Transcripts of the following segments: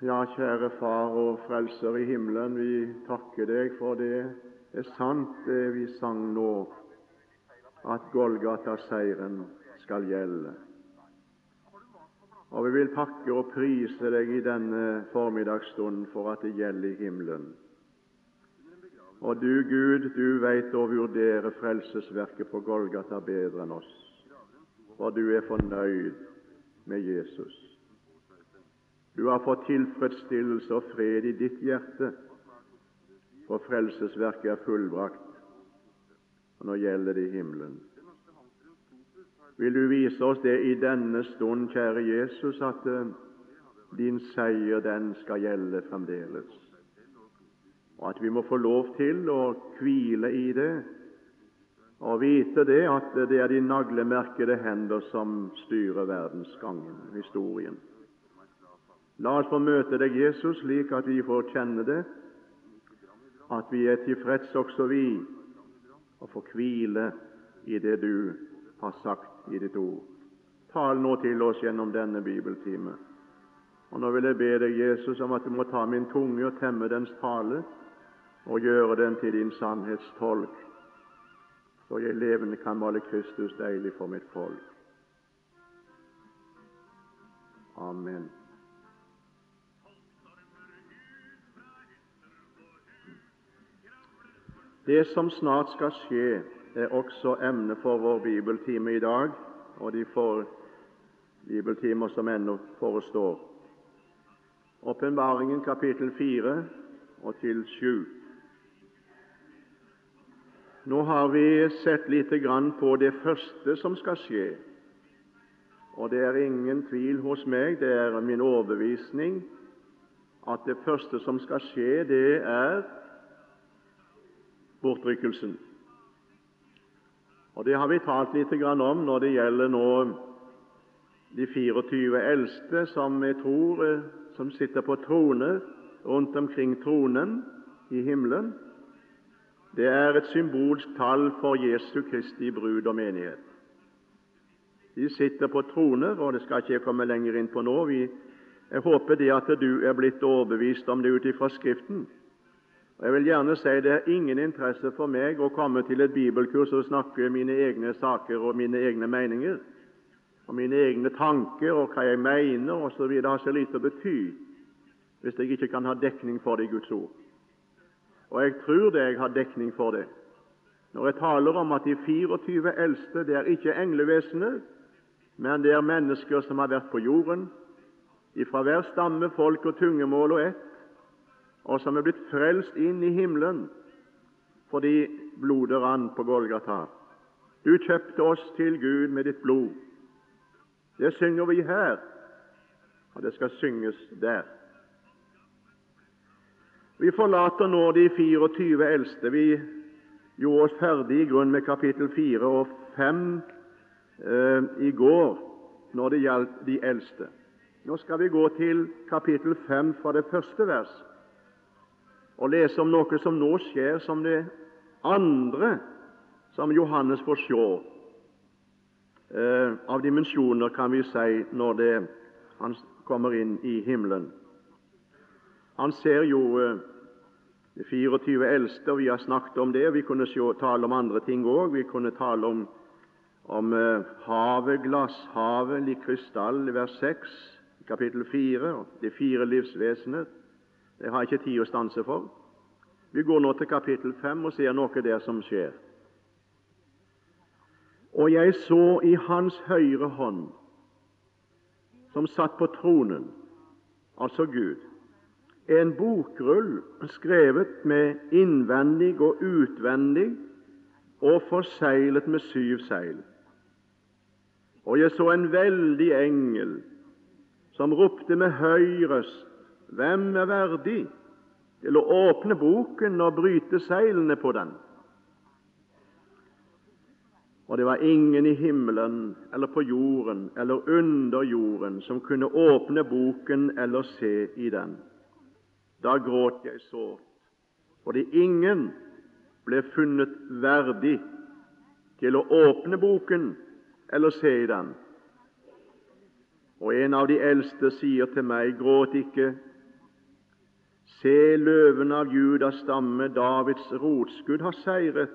Ja, kjære Far og Frelser i himmelen, vi takker deg for det er sant det vi sang nå, at Golgata-seieren skal gjelde. Og vi vil takke og prise deg i denne formiddagsstunden for at det gjelder i himmelen. Og du, Gud, du veit å vurdere frelsesverket på Golgata bedre enn oss, for du er fornøyd med Jesus. Du har fått tilfredsstillelse og fred i ditt hjerte, for frelsesverket er fullbrakt, og nå gjelder det himmelen. Vil du vise oss det i denne stund, kjære Jesus, at uh, din seier, den skal gjelde fremdeles, og at vi må få lov til å hvile i det og vite det at det er de naglemerkede hender som styrer verdensgangen, historien. La oss få møte deg, Jesus, slik at vi får kjenne det, at vi er tilfreds også vi, og får hvile i det du har sagt i ditt ord. Tal nå til oss gjennom denne bibeltime. Og Nå vil jeg be deg, Jesus, om at du må ta min tunge og temme dens tale, og gjøre den til din sannhetstolk, så jeg levende kan male Kristus deilig for mitt folk. Amen. Det som snart skal skje, er også emne for vår bibeltime i dag og de bibeltimer som ennå forestår. Åpenbaringen kapittel 4 og til 7. Nå har vi sett lite grann på det første som skal skje, og det er ingen tvil hos meg, det er min overbevisning, at det første som skal skje, det er bortrykkelsen. Og Det har vi talt litt om når det gjelder nå de 24 eldste som jeg tror eh, som sitter på troner rundt omkring tronen i himmelen. Det er et symbolsk tall for Jesu Kristi brud og menighet. De sitter på troner, og det skal ikke jeg komme lenger inn på nå. Jeg håper det at du er blitt overbevist om det ut ifra Skriften. Og Jeg vil gjerne si det er ingen interesse for meg å komme til et bibelkurs og snakke mine egne saker og mine egne meninger og mine egne tanker og hva jeg mener osv. Har så lite å bety hvis jeg ikke kan ha dekning for det i Guds ord. Og jeg tror det jeg har dekning for det når jeg taler om at de 24 eldste det er ikke englevesener, men det er mennesker som har vært på jorden, ifra hver stamme, folk og tungemål og ett, og som er blitt frelst inn i himmelen fordi blodet rant på Golgata. Du kjøpte oss til Gud med ditt blod. Det synger vi her, og det skal synges der. Vi forlater nå de 24 eldste. Vi gjorde oss ferdig i grunn med kapittel 4 og 5 eh, i går når det gjaldt de eldste. Nå skal vi gå til kapittel 5 fra det første vers og lese om noe som nå skjer som det andre som Johannes får se eh, av dimensjoner, kan vi si, når det, han kommer inn i himmelen. Han ser jo eh, de 24 eldste, og vi har snakket om det. Vi kunne se, tale om andre ting òg. Vi kunne tale om, om eh, havet, glasshavet, lik krystall, vers 6, kapittel 4, og de fire livsvesener. Det har jeg ikke tid å stanse for. Vi går nå til kapittel 5 og ser noe der som skjer. Og jeg så i hans høyre hånd, som satt på tronen, altså Gud, en bokrull skrevet med innvendig og utvendig og forseglet med syv seil. Og jeg så en veldig engel som ropte med høy røst hvem er verdig til å åpne boken og bryte seilene på den? Og det var ingen i himmelen eller på jorden eller under jorden som kunne åpne boken eller se i den. Da gråt jeg sårt, fordi ingen ble funnet verdig til å åpne boken eller se i den. Og en av de eldste sier til meg, gråt ikke, Se, løven av Judas stamme, Davids rotskudd, har seiret.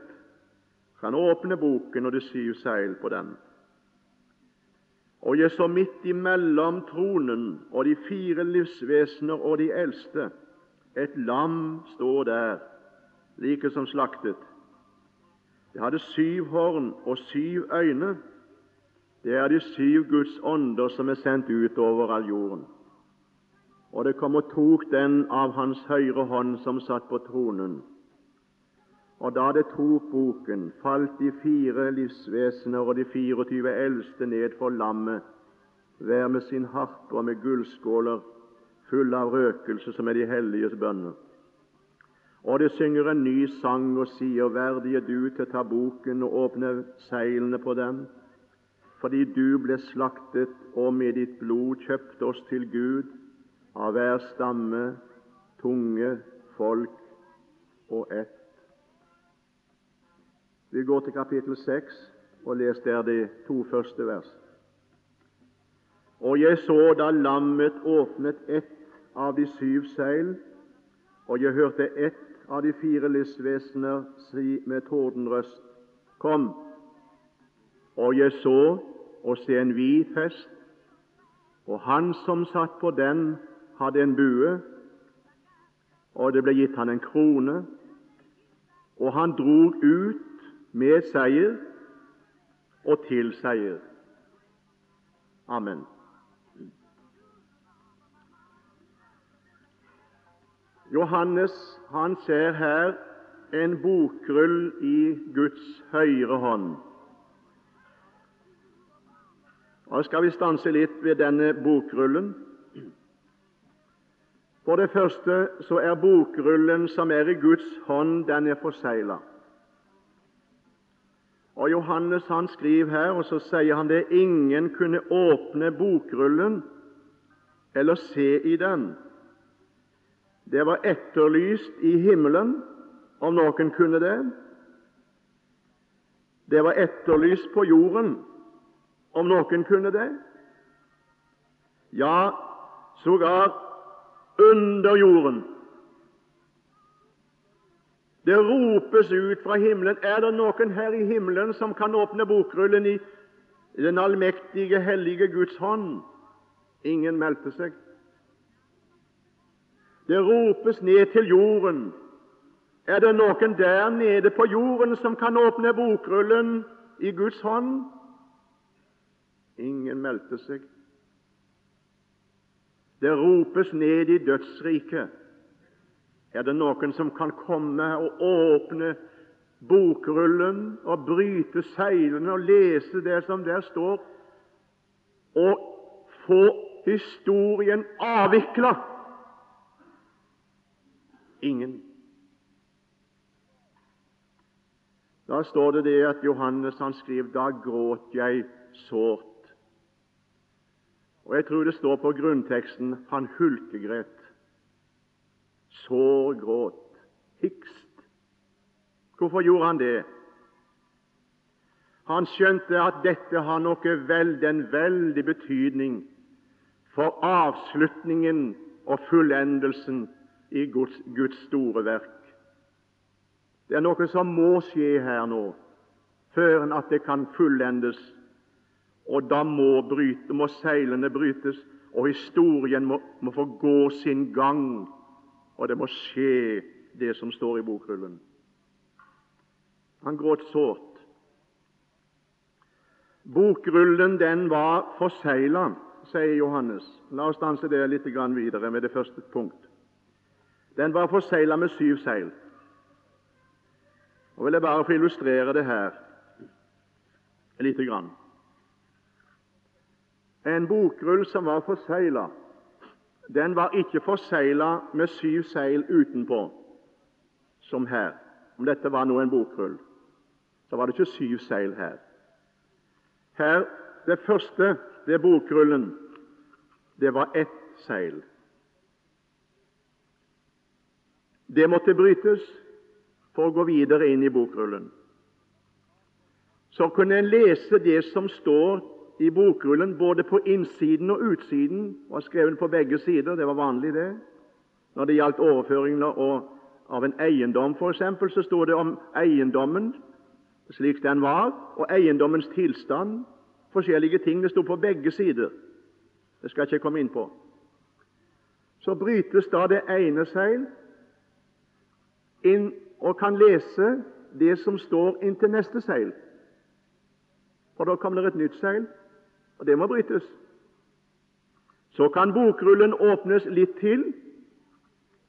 Han åpner boken, og det syv seil på den. Og jeg så midt imellom tronen og de fire livsvesener og de eldste et lam stå der, like som slaktet. Det hadde syv horn og syv øyne. Det er de syv Guds ånder som er sendt ut over all jorden. Og det kom og tok den av hans høyre hånd som satt på tronen. Og da det tok boken, falt de fire livsvesener og de 24 eldste ned for lammet, hver med sin harpe og med gullskåler fulle av røkelse, som er de helliges bønner. Og det synger en ny sang og sier, verdig er du til å ta boken og åpne seilene på den, fordi du ble slaktet og med ditt blod kjøpte oss til Gud av hver stamme, tunge, folk og ett. Vi går til kapittel 6 og les der de to første vers. Og jeg så da lammet åpnet ett av de syv seil, og jeg hørte ett av de fire livsvesener si med tordenrøst, Kom! Og jeg så og se en hvit hest, og han som satt på den, hadde en bue, og det ble gitt han en krone, og han drog ut med seier og til seier. Amen. Johannes han ser her en bokrull i Guds høyre hånd. Og skal vi stanse litt ved denne bokrullen. For det første så er bokrullen som er i Guds hånd, den er forsegla. Og Johannes han skriver her, og så sier han det ingen kunne åpne bokrullen eller se i den det var etterlyst i himmelen, om noen kunne det. Det var etterlyst på jorden, om noen kunne det. Ja, sågar under jorden. Det ropes ut fra himmelen Er det noen her i himmelen som kan åpne bokrullen i den allmektige, hellige Guds hånd? Ingen meldte seg. Det ropes ned til jorden. Er det noen der nede på jorden som kan åpne bokrullen i Guds hånd? Ingen meldte seg. Det ropes ned i dødsriket. Er det noen som kan komme og åpne bokrullen og bryte seilene og lese det som der står, og få historien avvikla? ingen. Da står det det at Johannes han skriver da gråt jeg sårt. Og Jeg tror det står på grunnteksten han hulkegret. Sår gråt. Hikst. Hvorfor gjorde han det? Han skjønte at dette har noe veld, en veldig betydning for avslutningen og fullendelsen i Guds, Guds store verk. Det er noe som må skje her nå, før at det kan fullendes. Og da må, bryte, må seilene brytes, og historien må, må, få gå sin gang. Og det må skje, det som står i bokrullen. Han gråt sårt. Bokrullen den var forsegla, sier Johannes. La oss stanse det litt videre med det første punkt. Den var forsegla med syv seil. Og vil jeg bare få illustrere det her lite grann. En bokrull som var forsegla, den var ikke forsegla med syv seil utenpå, som her. Om dette var nå en bokrull, så var det ikke syv seil her. Her, Det første ved bokrullen, det var ett seil. Det måtte brytes for å gå videre inn i bokrullen. Så kunne en lese det som står i bokrullen både på innsiden og utsiden, var skrevet på begge sider, det var vanlig det. Når det gjaldt overføringen av en eiendom, f.eks., så sto det om eiendommen slik den var, og eiendommens tilstand, forskjellige ting. Det sto på begge sider. Det skal jeg ikke komme inn på. Så brytes da det ene seil inn og kan lese det som står inntil neste seil. For da kommer det et nytt seil, og det må brytes. Så kan bokrullen åpnes litt til,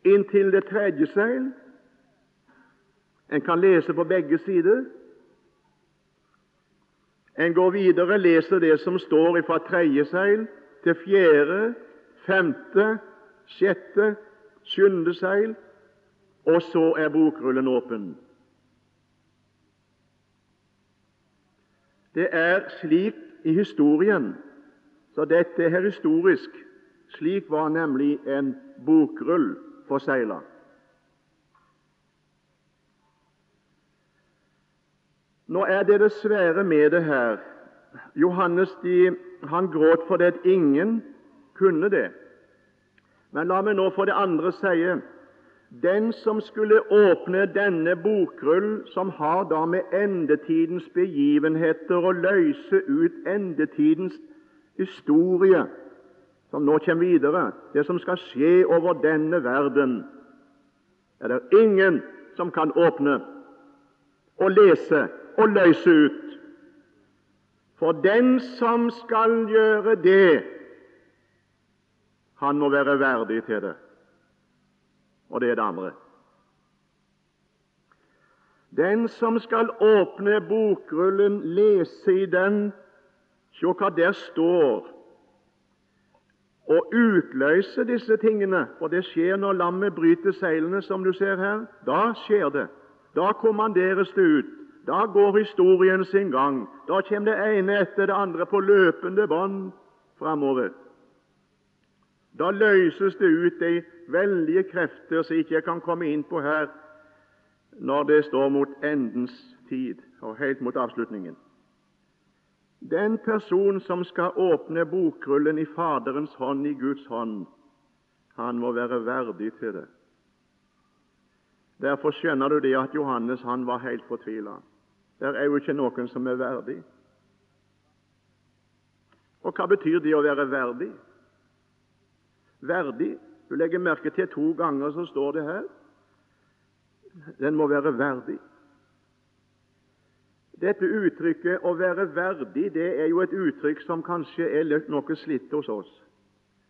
inntil det tredje seil. En kan lese på begge sider. En går videre, leser det som står fra tredje seil til fjerde, femte, sjette, sjuende seil, og så er bokrullen åpen. Det er slik i historien, så dette er historisk. Slik var nemlig en bokrull forsegla. Nå er det det svære med det her. Johannes de, han gråt fordi ingen kunne det. Men la meg nå for det andre si den som skulle åpne denne bokrull, som har da med endetidens begivenheter å løse ut endetidens historie, som nå kommer videre, det som skal skje over denne verden, er det ingen som kan åpne og lese og løse ut. For den som skal gjøre det, han må være verdig til det. Og det er det andre. Den som skal åpne bokrullen, lese i den, se hva der står, og utløse disse tingene, for det skjer når lammet bryter seilene, som du ser her. Da skjer det. Da kommanderes det ut. Da går historien sin gang. Da kommer det ene etter det andre på løpende bånd framover. Da løses det ut de veldige krefter som ikke jeg kan komme inn på her, når det står mot endens tid og helt mot avslutningen. Den person som skal åpne bokrullen i Faderens hånd, i Guds hånd, han må være verdig til det. Derfor skjønner du det at Johannes han var helt fortvila. Det er jo ikke noen som er verdig. Og hva betyr det å være verdig? Verdig Du legger merke til to ganger så står det her den må være verdig. Dette uttrykket 'å være verdig' det er jo et uttrykk som kanskje er noe slitt hos oss.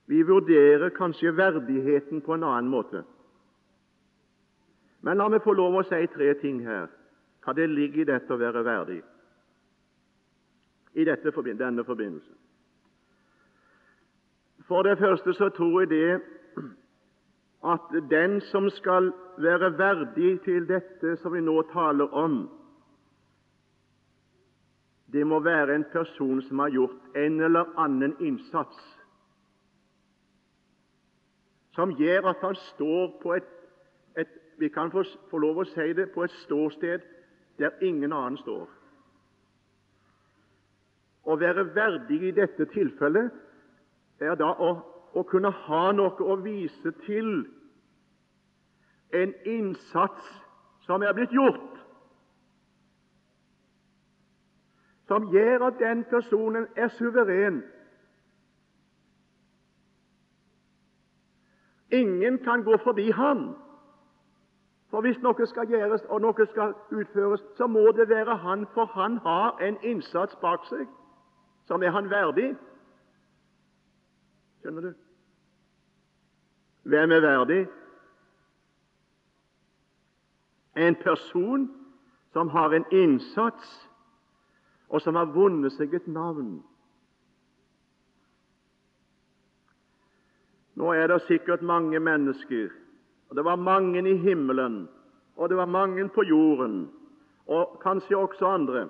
Vi vurderer kanskje verdigheten på en annen måte. Men la meg få lov å si tre ting her hva det ligger i dette å være verdig i dette, denne forbindelse. For det første så tror jeg det at den som skal være verdig til dette som vi nå taler om, det må være en person som har gjort en eller annen innsats som gjør at han står på et, et vi kan få, få lov å si det, på et ståsted der ingen annen står. Å være verdig i dette tilfellet er da å, å kunne ha noe å vise til, en innsats som er blitt gjort, som gjør at den personen er suveren. Ingen kan gå forbi han. For hvis noe skal gjøres og noe skal utføres, så må det være han, for han har en innsats bak seg som er han verdig. Skjønner du? Hvem er verdig? En person som har en innsats, og som har vunnet seg et navn. Nå er det sikkert mange mennesker og Det var mange i himmelen, og det var mange på jorden, og kanskje også andre,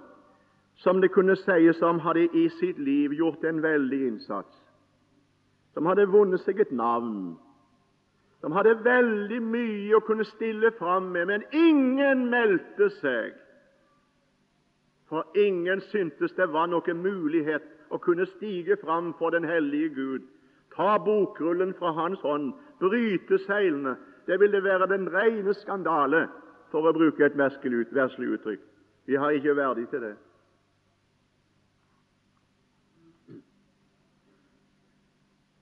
som det kunne sies om hadde i sitt liv gjort en veldig innsats, som hadde vunnet seg et navn, som hadde veldig mye å kunne stille fram med, men ingen meldte seg. For ingen syntes det var noen mulighet å kunne stige fram for den hellige Gud, ta bokrullen fra hans hånd, bryte seilene, det ville være den rene skandale, for å bruke et verslig uttrykk. Vi har ikke verdig til det.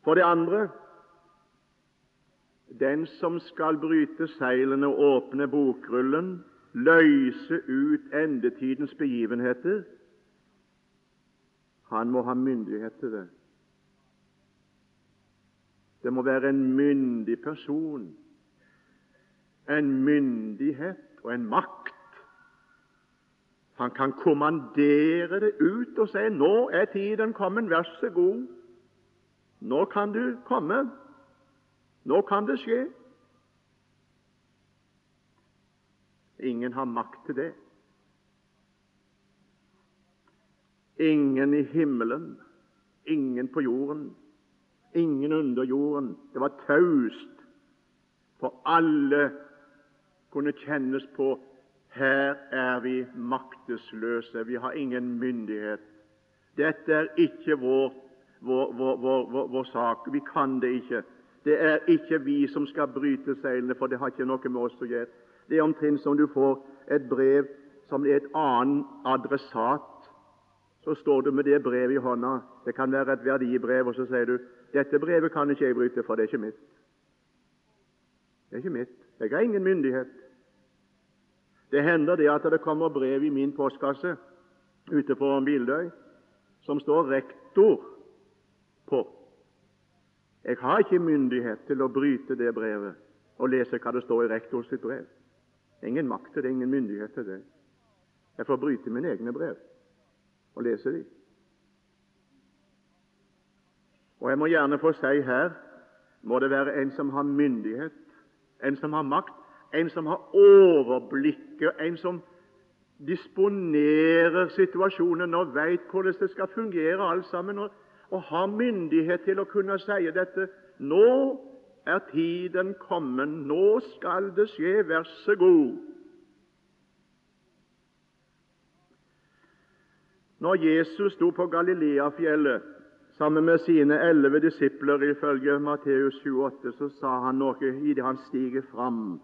For det andre den som skal bryte seilene og åpne bokrullen, løse ut endetidens begivenheter, han må ha myndighet til det. Det må være en myndig person, en myndighet og en makt. Han kan kommandere det ut og si 'Nå er tiden kommet, vær så god'. Nå kan du komme. Nå kan det skje. Ingen har makt til det. Ingen i himmelen, ingen på jorden, ingen under jorden. Det var taust, for alle kunne kjennes på her er vi maktesløse, vi har ingen myndighet. Dette er ikke vår, vår, vår, vår sak, vi kan det ikke. Det er ikke vi som skal bryte seilene, for det har ikke noe med oss å gjøre. Det er omtrent som du får et brev som er et annen adressat. Så står du med det brevet i hånda. Det kan være et verdibrev, og så sier du dette brevet kan ikke jeg bryte, for det er ikke mitt. Det er ikke mitt. Jeg har ingen myndighet. Det hender det at det kommer brev i min postkasse ute på Bildøy som står rektor på. Jeg har ikke myndighet til å bryte det brevet og lese hva det står i rektors brev. Ingen makt til det, ingen myndighet til det. Jeg får bryte mine egne brev og lese dem. Og jeg må gjerne få si her må det være en som har myndighet, en som har makt, en som har overblikket, en som disponerer situasjonen og veit hvordan det skal fungere alt sammen, og, og har myndighet til å kunne si dette. Nå er tiden kommet, nå skal det skje, vær så god. Når Jesus sto på Galileafjellet sammen med sine elleve disipler, ifølge Matteus 28, så sa han noe idet han stiger fram.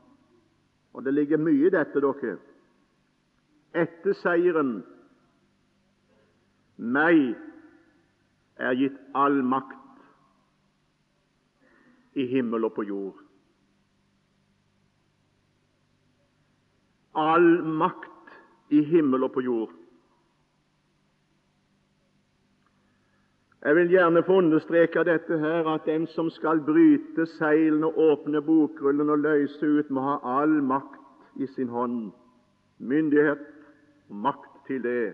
Og det ligger mye i dette, dere. Etter seieren meg er gitt all makt i himmel og på jord. All makt i himmel og på jord. Jeg vil gjerne få understreke dette her, at den som skal bryte seilene, åpne bokrullen og løse ut, må ha all makt i sin hånd. Myndighet og makt til det.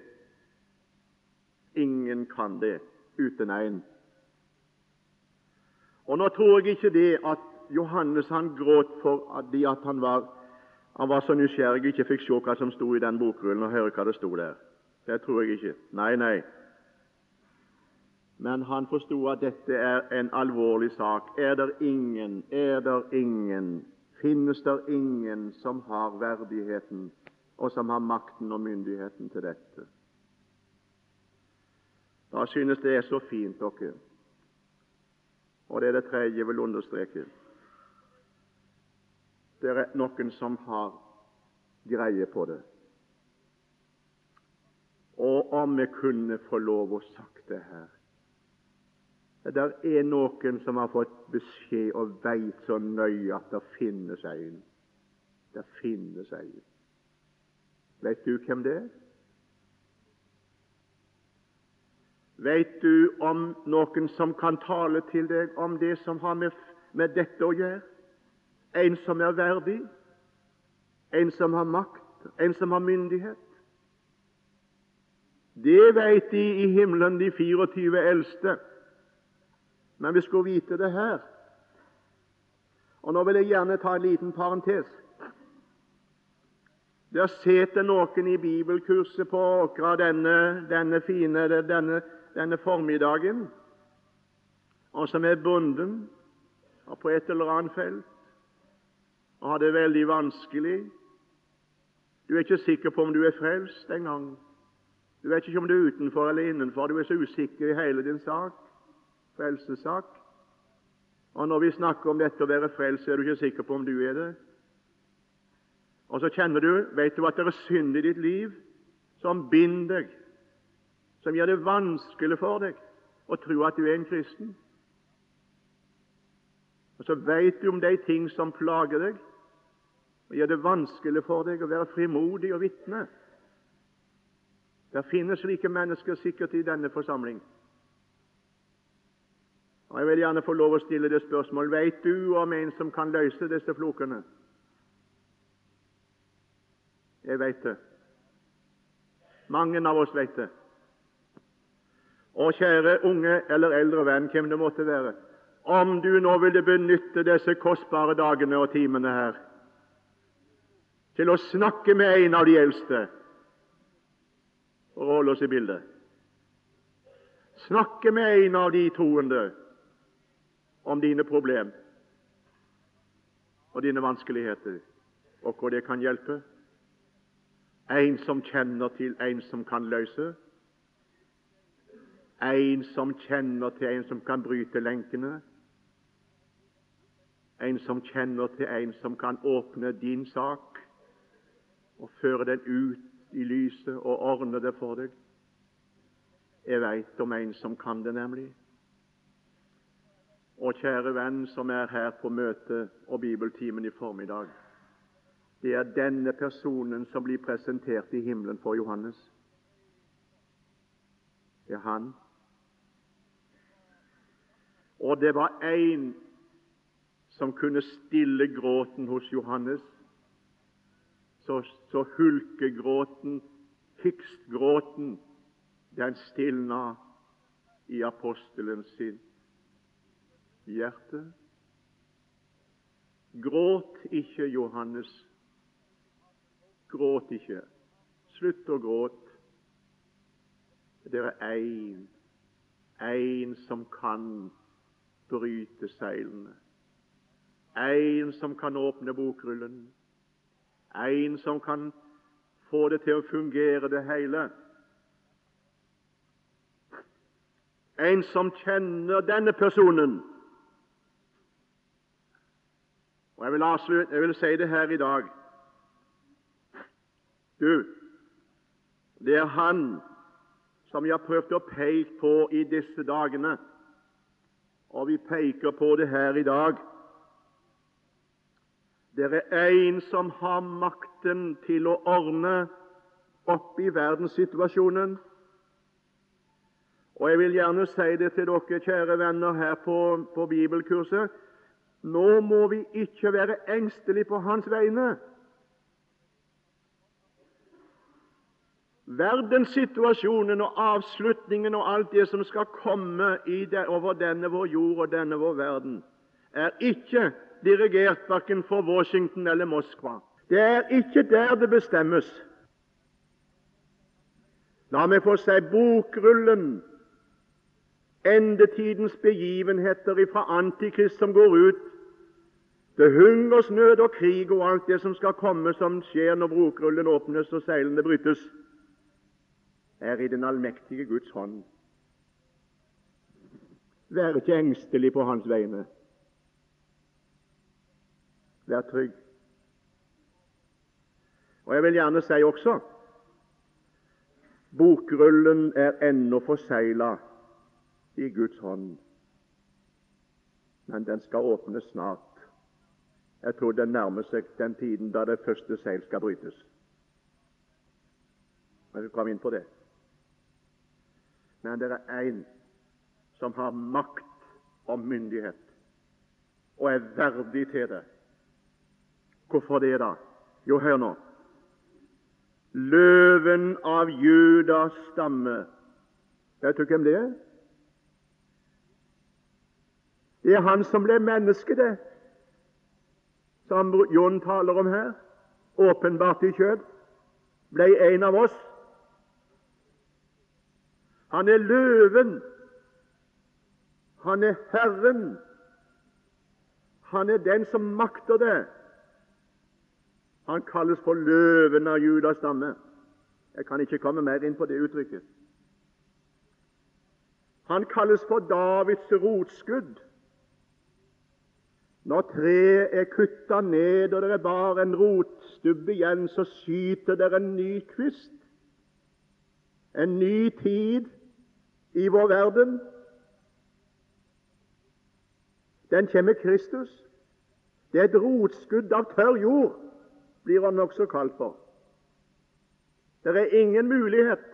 Ingen kan det uten en. Og Nå tror jeg ikke det at Johannes han gråt for at, han, var, han var så nysgjerrig ikke fikk se hva som sto i den bokrullen, og høre hva det sto der. Det tror jeg ikke. Nei, nei. Men han forsto at dette er en alvorlig sak. Er det ingen, er det ingen, finnes det ingen som har verdigheten, og som har makten og myndigheten til dette? Da synes det er så fint, dere og det er det tredje jeg vil understreke. Det er noen som har greie på det. Og om vi kunne få lov å sagt det her Det er noen som har fått beskjed og veit så nøye at det finnes en. Det finnes en. Vet du hvem det er? Vet du om noen som kan tale til deg om det som har med, med dette å gjøre? En som er verdig, en som har makt, en som har myndighet? Det vet de i himmelen, de 24 eldste. Men vi skulle vite det her. Og Nå vil jeg gjerne ta en liten parentes. Der sitter noen i bibelkurset på Åkra denne, denne fine denne denne formiddagen, og som er bunden og på et eller annet felt og har det veldig vanskelig. Du er ikke sikker på om du er frelst engang. Du vet ikke om du er utenfor eller innenfor. Du er så usikker i hele din sak, frelsessak. Og Når vi snakker om dette å være frelst, er du ikke sikker på om du er det. Og så kjenner du, vet du at det er synd i ditt liv som binder deg, som gjør det vanskelig for deg å tro at du er en kristen. Og så vet du om de ting som plager deg, og gjør det vanskelig for deg å være frimodig og vitne. Det finnes slike mennesker sikkert i denne forsamling. Og Jeg vil gjerne få lov å stille det spørsmålet Vet du om en som kan løse disse flokene? Jeg vet det. Mange av oss vet det. Og kjære unge eller eldre venn, hvem det måtte være, om du nå ville benytte disse kostbare dagene og timene her til å snakke med en av de eldste å holde oss i bildet. Snakke med en av de troende om dine problem og dine vanskeligheter, og hvor det kan hjelpe. En som kjenner til en som kan løse. En som kjenner til en som kan bryte lenkene. En som kjenner til en som kan åpne din sak og føre den ut i lyset og ordne det for deg. Jeg veit om en som kan det, nemlig. Og kjære venn som er her på møte og bibeltimen i formiddag. Det er denne personen som blir presentert i himmelen for Johannes. Det er han. Og det var én som kunne stille gråten hos Johannes, så, så hulkegråten, hikstgråten, den stilna i apostelen sin hjerte. Gråt ikke, Johannes. Gråt ikke. Slutt å gråte. Det er én, én som kan bryte seilene. En som kan åpne bokrullen. En som kan få det til å fungere, det hele. En som kjenner denne personen. Og Jeg vil, avslutte, jeg vil si det her i dag. Du, det er Han som jeg har prøvd å peke på i disse dagene, og vi peker på det her i dag. Det er en som har makten til å ordne opp i verdenssituasjonen. Og jeg vil gjerne si det til dere, kjære venner, her på, på bibelkurset. Nå må vi ikke være engstelige på hans vegne. Verdenssituasjonen og avslutningen og alt det som skal komme det, over denne vår jord og denne vår verden, er ikke dirigert verken for Washington eller Moskva. Det er ikke der det bestemmes. La meg få si bokrullen, endetidens begivenheter fra Antikrist som går ut, det hungersnød og krig og alt det som skal komme, som skjer når bokrullen åpnes og seilene brytes, er i den allmektige Guds hånd. Vær ikke engstelig på hans vegne. Vær trygg. Og Jeg vil gjerne si også bokrullen er ennå forsegla i Guds hånd, men den skal åpnes snart. Jeg tror den nærmer seg den tiden da det første seil skal brytes. Jeg skal komme inn på det. Men det er én som har makt og myndighet og er verdig til det. Hvorfor det, da? Jo, hør nå. Løven av Judas stamme. Vet du hvem det er? Det er han som ble menneske, det, som Jon taler om her. Åpenbart i kjød. Ble en av oss. Han er løven. Han er Herren. Han er den som makter det. Han kalles for løven av Judas stamme. Jeg kan ikke komme mer inn på det uttrykket. Han kalles for Davids rotskudd. Når treet er kutta ned og det er bare en rotstubbe igjen, så skyter det en ny kvist. En ny tid i vår verden. Den kommer Kristus. Det er et rotskudd av tørr jord, blir han nokså kalt for. Det er ingen mulighet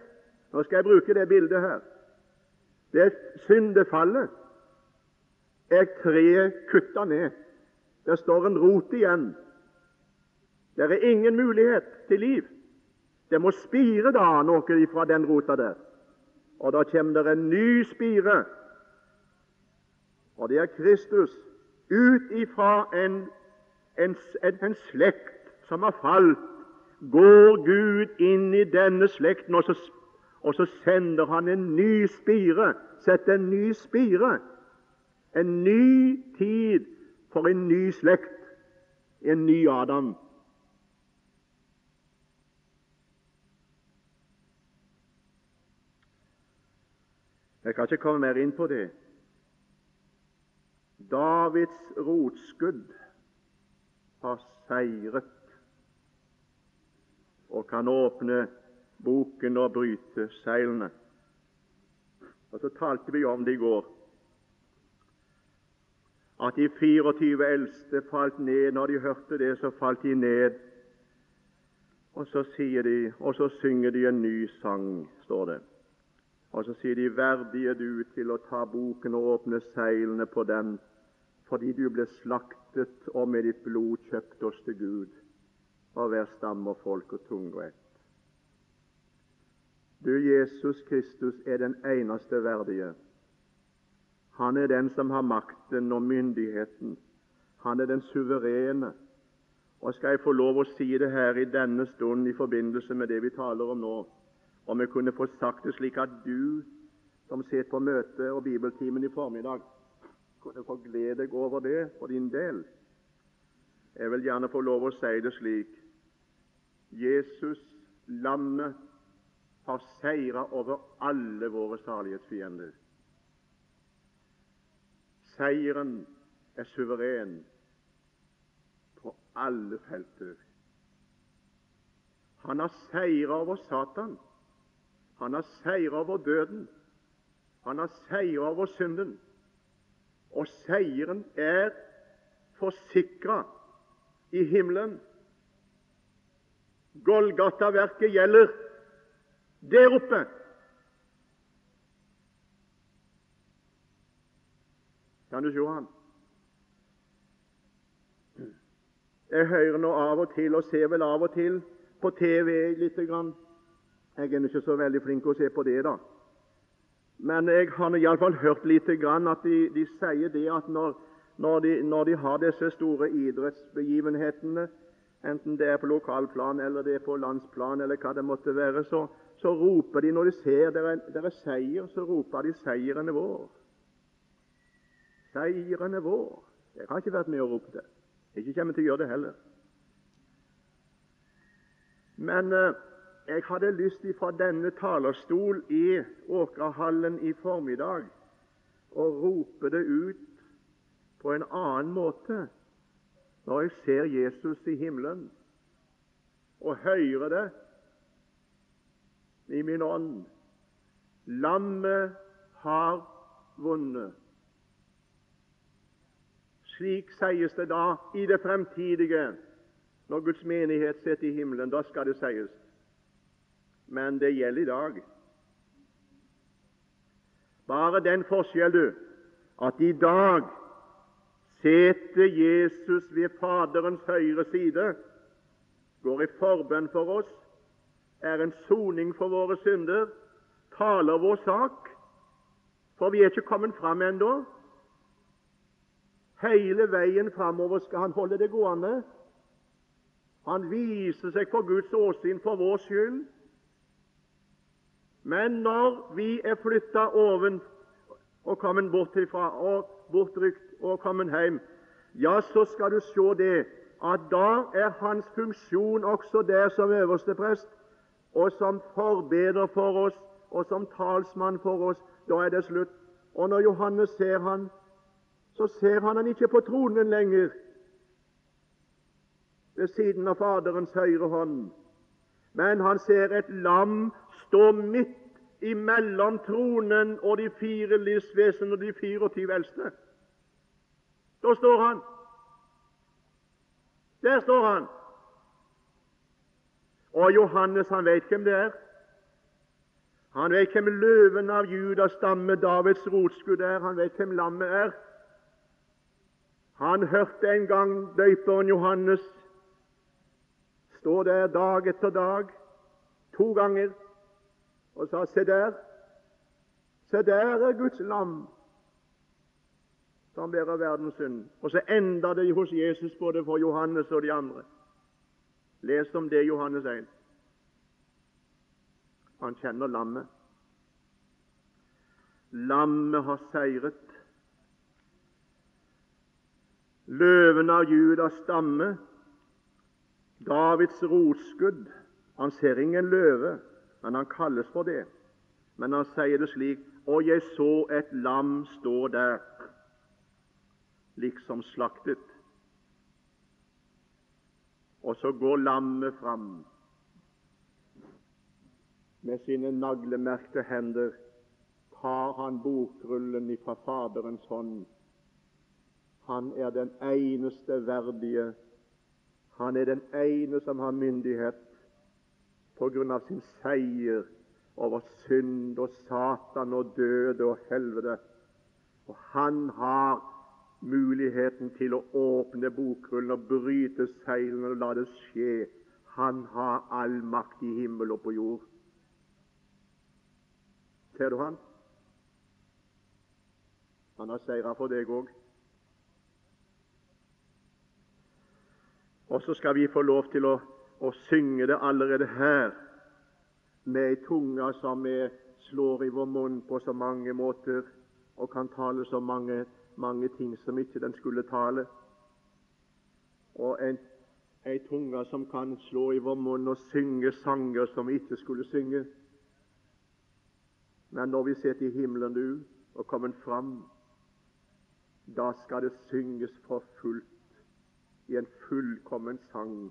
Nå skal jeg bruke det bildet her. Det syndefallet. Er treet kutta ned. Det står en rot igjen. Det er ingen mulighet til liv. Det må spire da noe fra den rota der. Og da kommer det en ny spire, og det er Kristus. Ut ifra en, en, en slekt som har falt, går Gud inn i denne slekten, og så, og så sender han en ny spire. Sett en ny spire. En ny tid for en ny slekt, en ny Adam. Jeg kan ikke komme mer inn på det. Davids rotskudd har seiret og kan åpne boken og bryte seilene. Og Så talte vi om det i går, at de 24 eldste falt ned. Når de hørte det, så falt de ned. Og så sier de, og så synger de en ny sang, står det. Og så sier de, verdig er du til å ta boken og åpne seilene på den, fordi du ble slaktet og med ditt blod kjøpt oss til Gud, og hver stamme og folk og tunge og ett. Du, Jesus Kristus, er den eneste verdige. Han er den som har makten og myndigheten. Han er den suverene. Og skal jeg få lov å si det her i denne stund i forbindelse med det vi taler om nå, om jeg kunne få sagt det slik at du som sitter på møte og bibeltimen i formiddag, kunne få glede deg over det for din del. Jeg vil gjerne få lov å si det slik Jesus, landet, har seira over alle våre salighetsfiender. Seieren er suveren på alle felter. Han har seira over Satan. Han har seier over døden. Han har seier over synden. Og seieren er forsikra i himmelen. Golgata-verket gjelder der oppe. Kan du se han? Jeg hører nå av og til, og ser vel av og til på TV lite grann. Jeg er ikke så veldig flink til å se på det, da. Men jeg har iallfall hørt grann at de, de sier det at når, når, de, når, de, har disse store idrettsbegivenhetene, enten det er på lokalplan eller det er på landsplan eller hva det måtte være, så, så roper de når de ser det er, er seier, så roper de 'Seieren er vår'. Seieren er vår. Jeg har ikke vært med å rope det. Jeg kommer til å gjøre det heller. Men uh, jeg hadde lyst fra denne talerstol i Åkerhallen i formiddag å rope det ut på en annen måte når jeg ser Jesus i himmelen og hører det i min ånd. Lammet har vunnet. Slik sies det da i det fremtidige, når Guds menighet sitter i himmelen. Da skal det sies. Men det gjelder i dag. Bare den forskjell, du, at i dag seter Jesus ved Faderens høyre side, går i forbønn for oss, er en soning for våre synder, taler vår sak, for vi er ikke kommet fram ennå. Hele veien framover skal han holde det gående. Han viser seg for Guds åsyn for vår skyld. Men når vi er flytta oven og kommet bort ifra, og bortrykt og kommet hjem, ja, så skal du se det at da er hans funksjon også der som øverste prest, og som forbeder for oss, og som talsmann for oss. Da er det slutt. Og når Johannes ser han, så ser han han ikke på tronen lenger ved siden av Faderens høyre hånd, men han ser et lam stå midt imellom tronen og de fire livsvesen og de 24 eldste. Da står han. Der står han. Og Johannes han vet hvem det er. Han vet hvem løven av Judas stamme, Davids rotskudd, er. Han vet hvem lammet er. Han hørte en gang døperen Johannes stå der dag etter dag, to ganger, og sa Se der, se der er Guds lam som bærer verdens synd. Og så enda det hos Jesus både for Johannes og de andre. Les om det Johannes 1. Han kjenner lammet. Lammet har seiret. Løven av Judas stamme, Davids rotskudd. Han ser ingen løve, men han kalles for det. Men han sier det slik Og jeg så et lam stå der, liksom slaktet. Og så går lammet fram med sine naglemerkte hender tar han bokrullen ifra Faderens hånd. Han er den eneste verdige. Han er den ene som har myndighet på grunn av sin seier over synd og Satan og død og helvete. Og han har muligheten til å åpne bokrullen og bryte seilene og la det skje. Han har all makt i himmel og på jord. Ser du han? Han har seira for deg òg. Og så skal vi få lov til å, å synge det allerede her, med ei tunge som vi slår i vår munn på så mange måter, og kan tale så mange, mange ting som ikke den skulle tale. Og en, ei tunge som kan slå i vår munn og synge sanger som vi ikke skulle synge. Men når vi sitter i himmelen nu og kommer fram, da skal det synges for fullt i en fullkommen sang.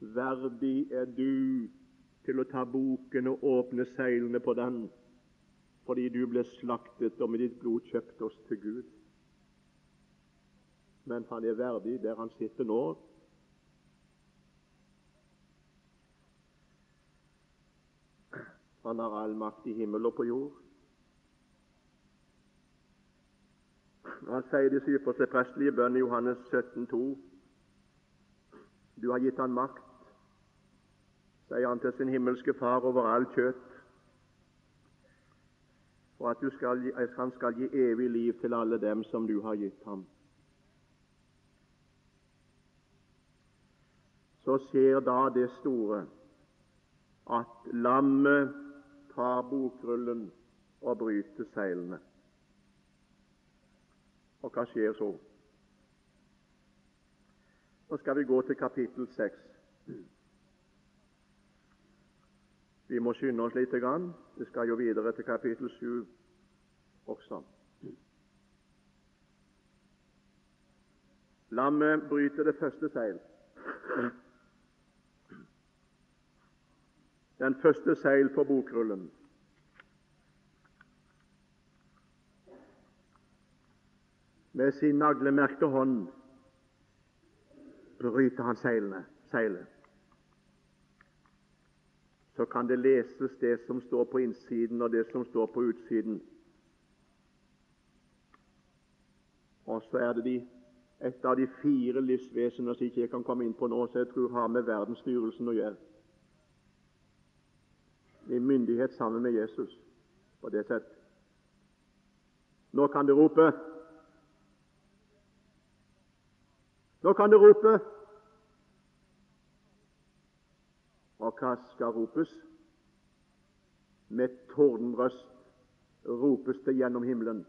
Verdig er du til å ta boken og åpne seilene på den, fordi du ble slaktet og med ditt blod kjøpte oss til Gud. Men han er verdig der han sitter nå, Han har all makt i himmel og på jord. Han sier det syveste prestelige bønn i Johannes 17, 17,2. Du har gitt han makt, sier han til sin himmelske Far over all kjøtt, for at skal, han skal gi evig liv til alle dem som du har gitt ham. Så skjer da det store at lammet tar bokrullen og bryter seilene. Og hva skjer så? Nå skal vi gå til kapittel 6. Vi må skynde oss lite grann. Vi skal jo videre til kapittel 7 også. Lammet bryter det første seil. den første seil på bokrullen. Med sin naglemerkte hånd bryter han seilene, seilet. Så kan det leses det som står på innsiden, og det som står på utsiden. Og så er det de, et av de fire livsvesener som ikke jeg kan komme inn på nå, som jeg tror har med verdensstyrelsen å gjøre i myndighet sammen med Jesus på det sett. Nå kan du rope. Nå kan du rope. Og hva skal ropes? Med tordenrøst ropes det gjennom himmelen.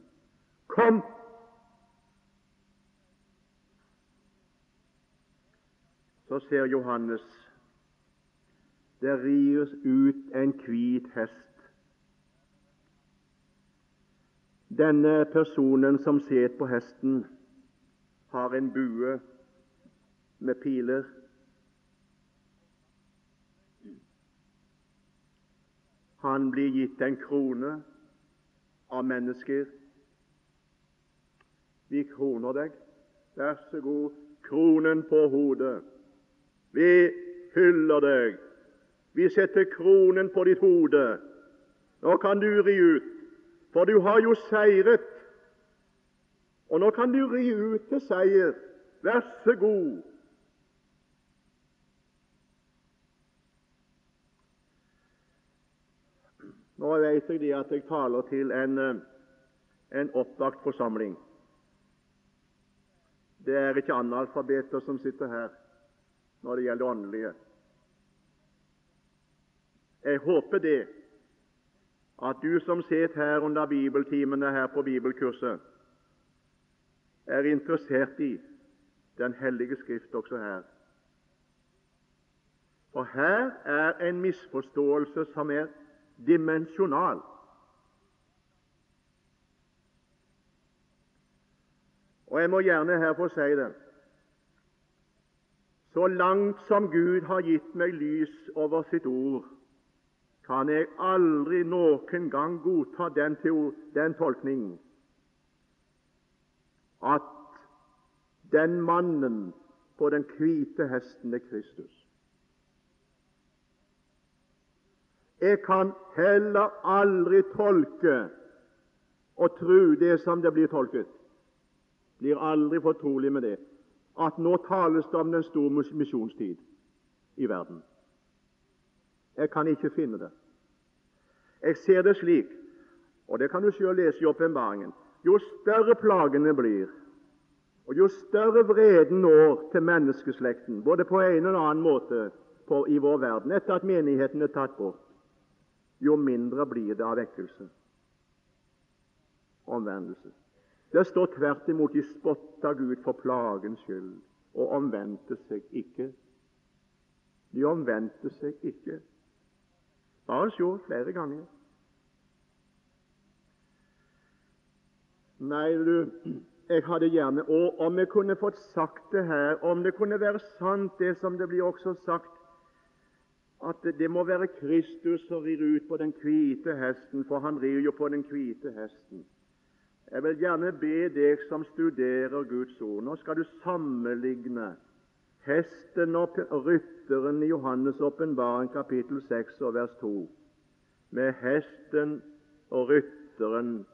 Kom! Så ser Johannes det ries ut en hvit hest. Denne personen som sitter på hesten, har en bue med piler. Han blir gitt en krone av mennesker. Vi kroner deg. Vær så god, kronen på hodet. Vi hyller deg. Vi setter kronen på ditt hode. Nå kan du ri ut, for du har jo seiret. Og nå kan du ri ut til seier. Vær så god. Nå vet jeg det at jeg taler til en, eh, en oppvakt forsamling. Det er ikke analfabeter som sitter her når det gjelder åndelige. Jeg håper det at du som sitter her under bibeltimene her på bibelkurset, er interessert i Den hellige skrift også her. For her er en misforståelse som er dimensjonal. Og jeg må gjerne her få si det. Så langt som Gud har gitt meg lys over sitt ord, kan jeg aldri noen gang godta den, den tolkning at den mannen på den hvite hesten er Kristus. Jeg kan heller aldri tolke og tro det som det blir tolket. Blir aldri fortrolig med det. At nå tales det om den store misjonstid i verden. Jeg kan ikke finne det. Jeg ser det slik, og det kan du selv lese i åpenbaringen. Jo større plagene blir, og jo større vreden når til menneskeslekten, både på en eller annen måte på, i vår verden, etter at menigheten er tatt bort, jo mindre blir det av vekkelse omvendelse. Det står tvert imot de spotta Gud for plagens skyld og omvendte seg ikke. De omvendte seg ikke. Bare se flere ganger. Nei, du, jeg hadde gjerne Og om jeg kunne fått sagt det her, om det kunne være sant, det som det blir også sagt at det må være Kristus som rir ut på den hvite hesten, for han rir jo på den hvite hesten. Jeg vil gjerne be deg som studerer Guds ord Nå skal du sammenligne hesten og rytteren i Johannes' åpenbaring kapittel 6 og vers 2 med hesten og rytteren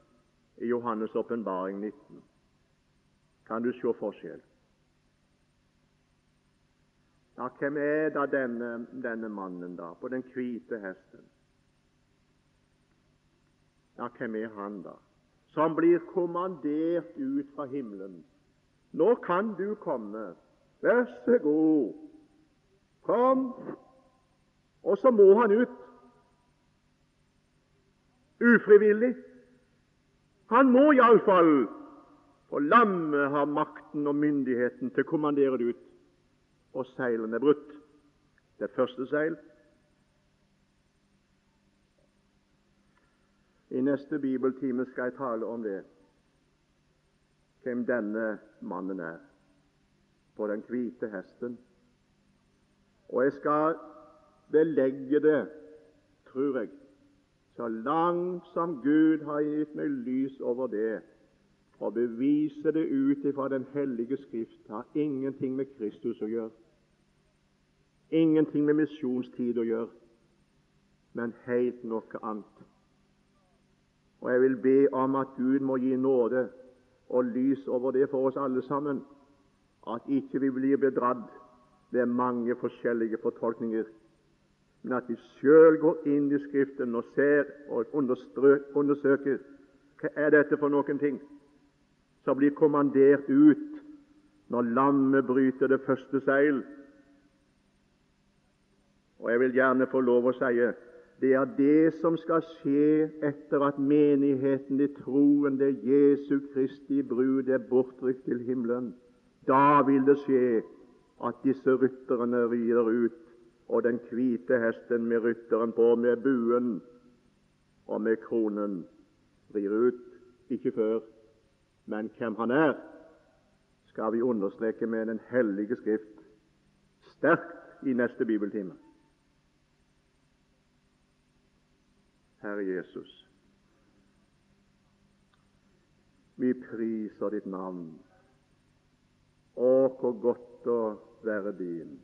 i Johannes' åpenbaring 19. Kan du se forskjell? Ja, hvem er da denne, denne mannen da, på den hvite hesten? Ja, hvem er han da, som blir kommandert ut fra himmelen? Nå kan du komme, vær så god, kom. Og så må han ut. Ufrivillig. Han må iallfall, for lammet har makten og myndigheten til å kommandere det ut og seilene brutt. Det første seil. I neste bibeltime skal jeg tale om det, hvem denne mannen er på den hvite hesten. Og jeg skal belegge det, tror jeg, så langt som Gud har gitt meg lys over det, og bevise det ut ifra Den hellige Skrift, har ingenting med Kristus å gjøre ingenting med misjonstid å gjøre, men helt noe annet. Og Jeg vil be om at Gud må gi nåde og lys over det for oss alle sammen, at ikke vi blir bedratt ved mange forskjellige fortolkninger, men at vi sjøl går inn i Skriften og ser og undersøker hva er dette for noen ting som blir kommandert ut når lammet bryter det første seil og jeg vil gjerne få lov å si det er det som skal skje etter at menigheten, i troende, Jesu Kristi brud, er bortrykt til himmelen. Da vil det skje at disse rytterne rider ut, og den hvite hesten med rytteren på, med buen og med kronen, rir ut. ikke før, men hvem han er, skal vi understreke med Den hellige skrift sterkt i neste bibeltime. Herre Jesus, vi priser ditt navn. Å, hvor godt å være din,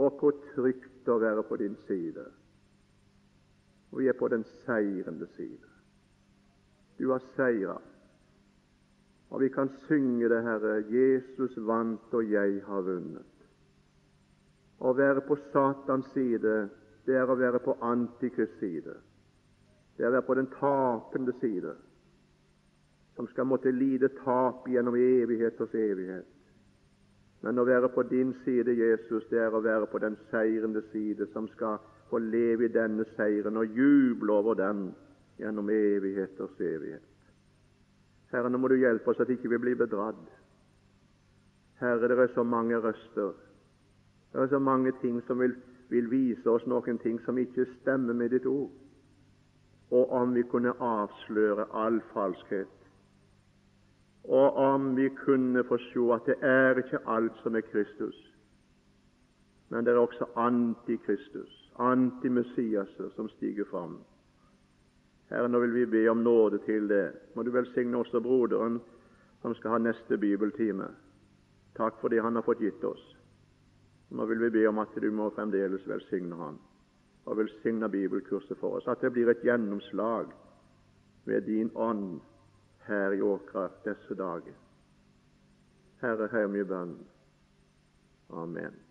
og hvor trygt å være på din side. Og vi er på den seirende side. Du har seira. Og vi kan synge det, Herre. Jesus vant, og jeg har vunnet. Å være på Satans side, det er å være på Antikrists side. Det er å være på den tapende side, som skal måtte lide tap gjennom evigheters evighet. Men å være på din side, Jesus, det er å være på den seirende side, som skal få leve i denne seieren og juble over den gjennom evigheters evighet. Herre, nå må du hjelpe oss at ikke vi blir bedratt. Herre, det er så mange røster. Det er så mange ting som vil, vil vise oss noen ting som ikke stemmer med ditt ord. Og om vi kunne avsløre all falskhet, og om vi kunne få se at det er ikke alt som er Kristus, men det er også antikristus, antimessiaser, som stiger fram. Herre, nå vil vi be om nåde til det. Må du velsigne også broderen som skal ha neste bibeltime. Takk for det han har fått gitt oss. Nå vil vi be om at du må fremdeles velsigne ham og velsigne bibelkurset for oss. At det blir et gjennomslag ved din ånd her i Åkra disse dager. Herre, hør mye bønn. Amen.